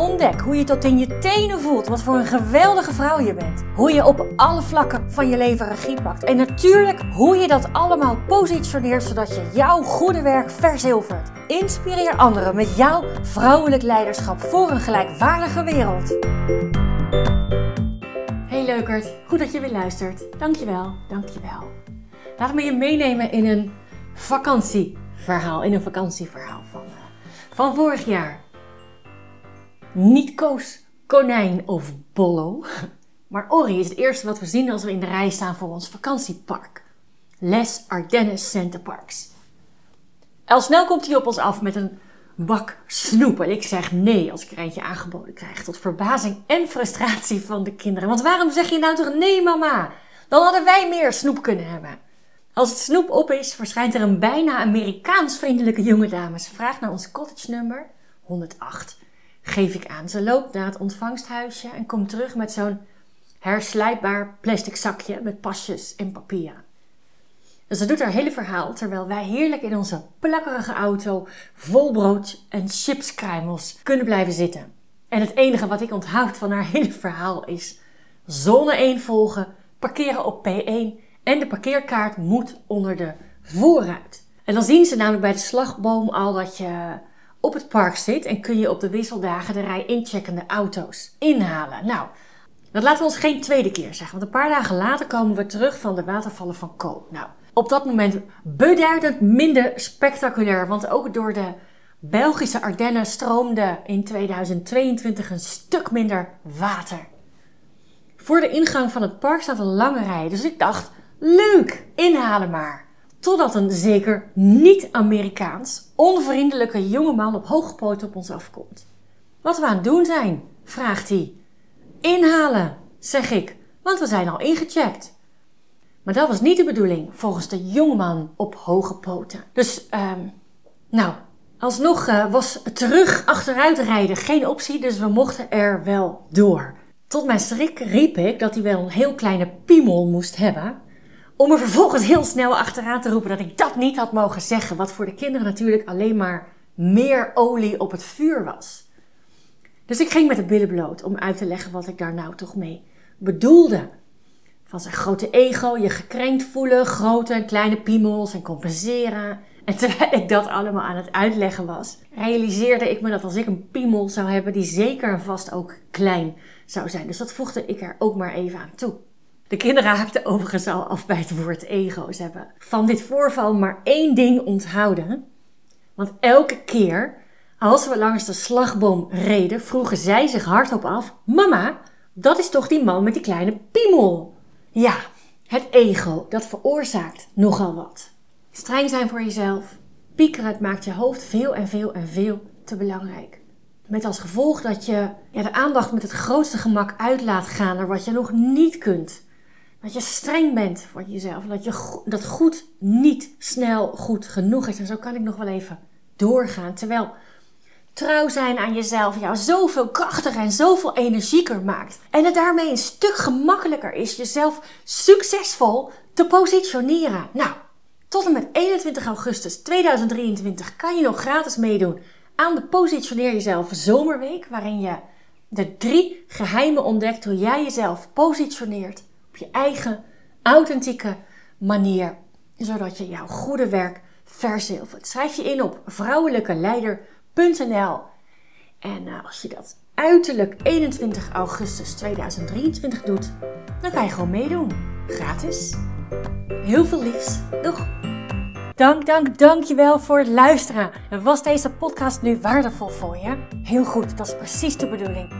Ontdek hoe je tot in je tenen voelt wat voor een geweldige vrouw je bent. Hoe je op alle vlakken van je leven regie pakt. En natuurlijk hoe je dat allemaal positioneert zodat je jouw goede werk verzilvert. Inspireer anderen met jouw vrouwelijk leiderschap voor een gelijkwaardige wereld. Hey leukert, goed dat je weer luistert. Dankjewel, dankjewel. Laat me je meenemen in een vakantieverhaal, in een vakantieverhaal van, uh, van vorig jaar. Niet Koos, Konijn of Bollo, maar Ori is het eerste wat we zien als we in de rij staan voor ons vakantiepark. Les Ardennes Centerparks. Al snel komt hij op ons af met een bak snoep. En ik zeg nee als ik er eentje aangeboden krijg. Tot verbazing en frustratie van de kinderen. Want waarom zeg je nou toch nee, mama? Dan hadden wij meer snoep kunnen hebben. Als het snoep op is, verschijnt er een bijna Amerikaans vriendelijke jonge dame. Ze vraagt naar ons cottage nummer 108. Geef ik aan. Ze loopt naar het ontvangsthuisje en komt terug met zo'n herslijpbaar plastic zakje met pasjes en papier. Dus ze doet haar hele verhaal terwijl wij heerlijk in onze plakkerige auto vol brood en chipskruimels kunnen blijven zitten. En het enige wat ik onthoud van haar hele verhaal is zone 1 volgen, parkeren op P1 en de parkeerkaart moet onder de voorruit. En dan zien ze namelijk bij de slagboom al dat je op het park zit en kun je op de wisseldagen de rij incheckende auto's inhalen. Nou, dat laten we ons geen tweede keer zeggen, want een paar dagen later komen we terug van de watervallen van Ko. Nou, op dat moment beduidend minder spectaculair. Want ook door de Belgische Ardennen stroomde in 2022 een stuk minder water. Voor de ingang van het park staat een lange rij. Dus ik dacht, leuk, inhalen maar. Totdat een zeker niet-Amerikaans, onvriendelijke jongeman op hoge poot op ons afkomt. Wat we aan het doen zijn, vraagt hij. Inhalen, zeg ik, want we zijn al ingecheckt. Maar dat was niet de bedoeling, volgens de jongeman op hoge poten. Dus, um, nou, alsnog uh, was terug achteruit rijden geen optie, dus we mochten er wel door. Tot mijn schrik riep ik dat hij wel een heel kleine piemel moest hebben. Om er vervolgens heel snel achteraan te roepen dat ik dat niet had mogen zeggen. Wat voor de kinderen natuurlijk alleen maar meer olie op het vuur was. Dus ik ging met de billen bloot om uit te leggen wat ik daar nou toch mee bedoelde van zijn grote ego, je gekrenkt voelen, grote en kleine piemels en compenseren. En terwijl ik dat allemaal aan het uitleggen was, realiseerde ik me dat als ik een piemel zou hebben, die zeker en vast ook klein zou zijn. Dus dat voegde ik er ook maar even aan toe. De kinderen haakten overigens al af bij het woord ego. Ze hebben van dit voorval maar één ding onthouden. Want elke keer als we langs de slagboom reden, vroegen zij zich hardop af: Mama, dat is toch die man met die kleine piemel? Ja, het ego, dat veroorzaakt nogal wat. Streng zijn voor jezelf, piekeren, het maakt je hoofd veel en veel en veel te belangrijk. Met als gevolg dat je ja, de aandacht met het grootste gemak uit laat gaan naar wat je nog niet kunt. Dat je streng bent voor jezelf. Dat, je, dat goed niet snel goed genoeg is. En zo kan ik nog wel even doorgaan. Terwijl trouw zijn aan jezelf jou zoveel krachtiger en zoveel energieker maakt. En het daarmee een stuk gemakkelijker is jezelf succesvol te positioneren. Nou, tot en met 21 augustus 2023 kan je nog gratis meedoen aan de Positioneer Jezelf Zomerweek, waarin je de drie geheimen ontdekt hoe jij jezelf positioneert je eigen authentieke manier, zodat je jouw goede werk verzilvert. Schrijf je in op vrouwelijke leider en uh, als je dat uiterlijk 21 augustus 2023 doet, dan kan je gewoon meedoen. Gratis. Heel veel liefs. Doeg! Dank, dank, dankjewel voor het luisteren. Was deze podcast nu waardevol voor je? Heel goed, dat is precies de bedoeling.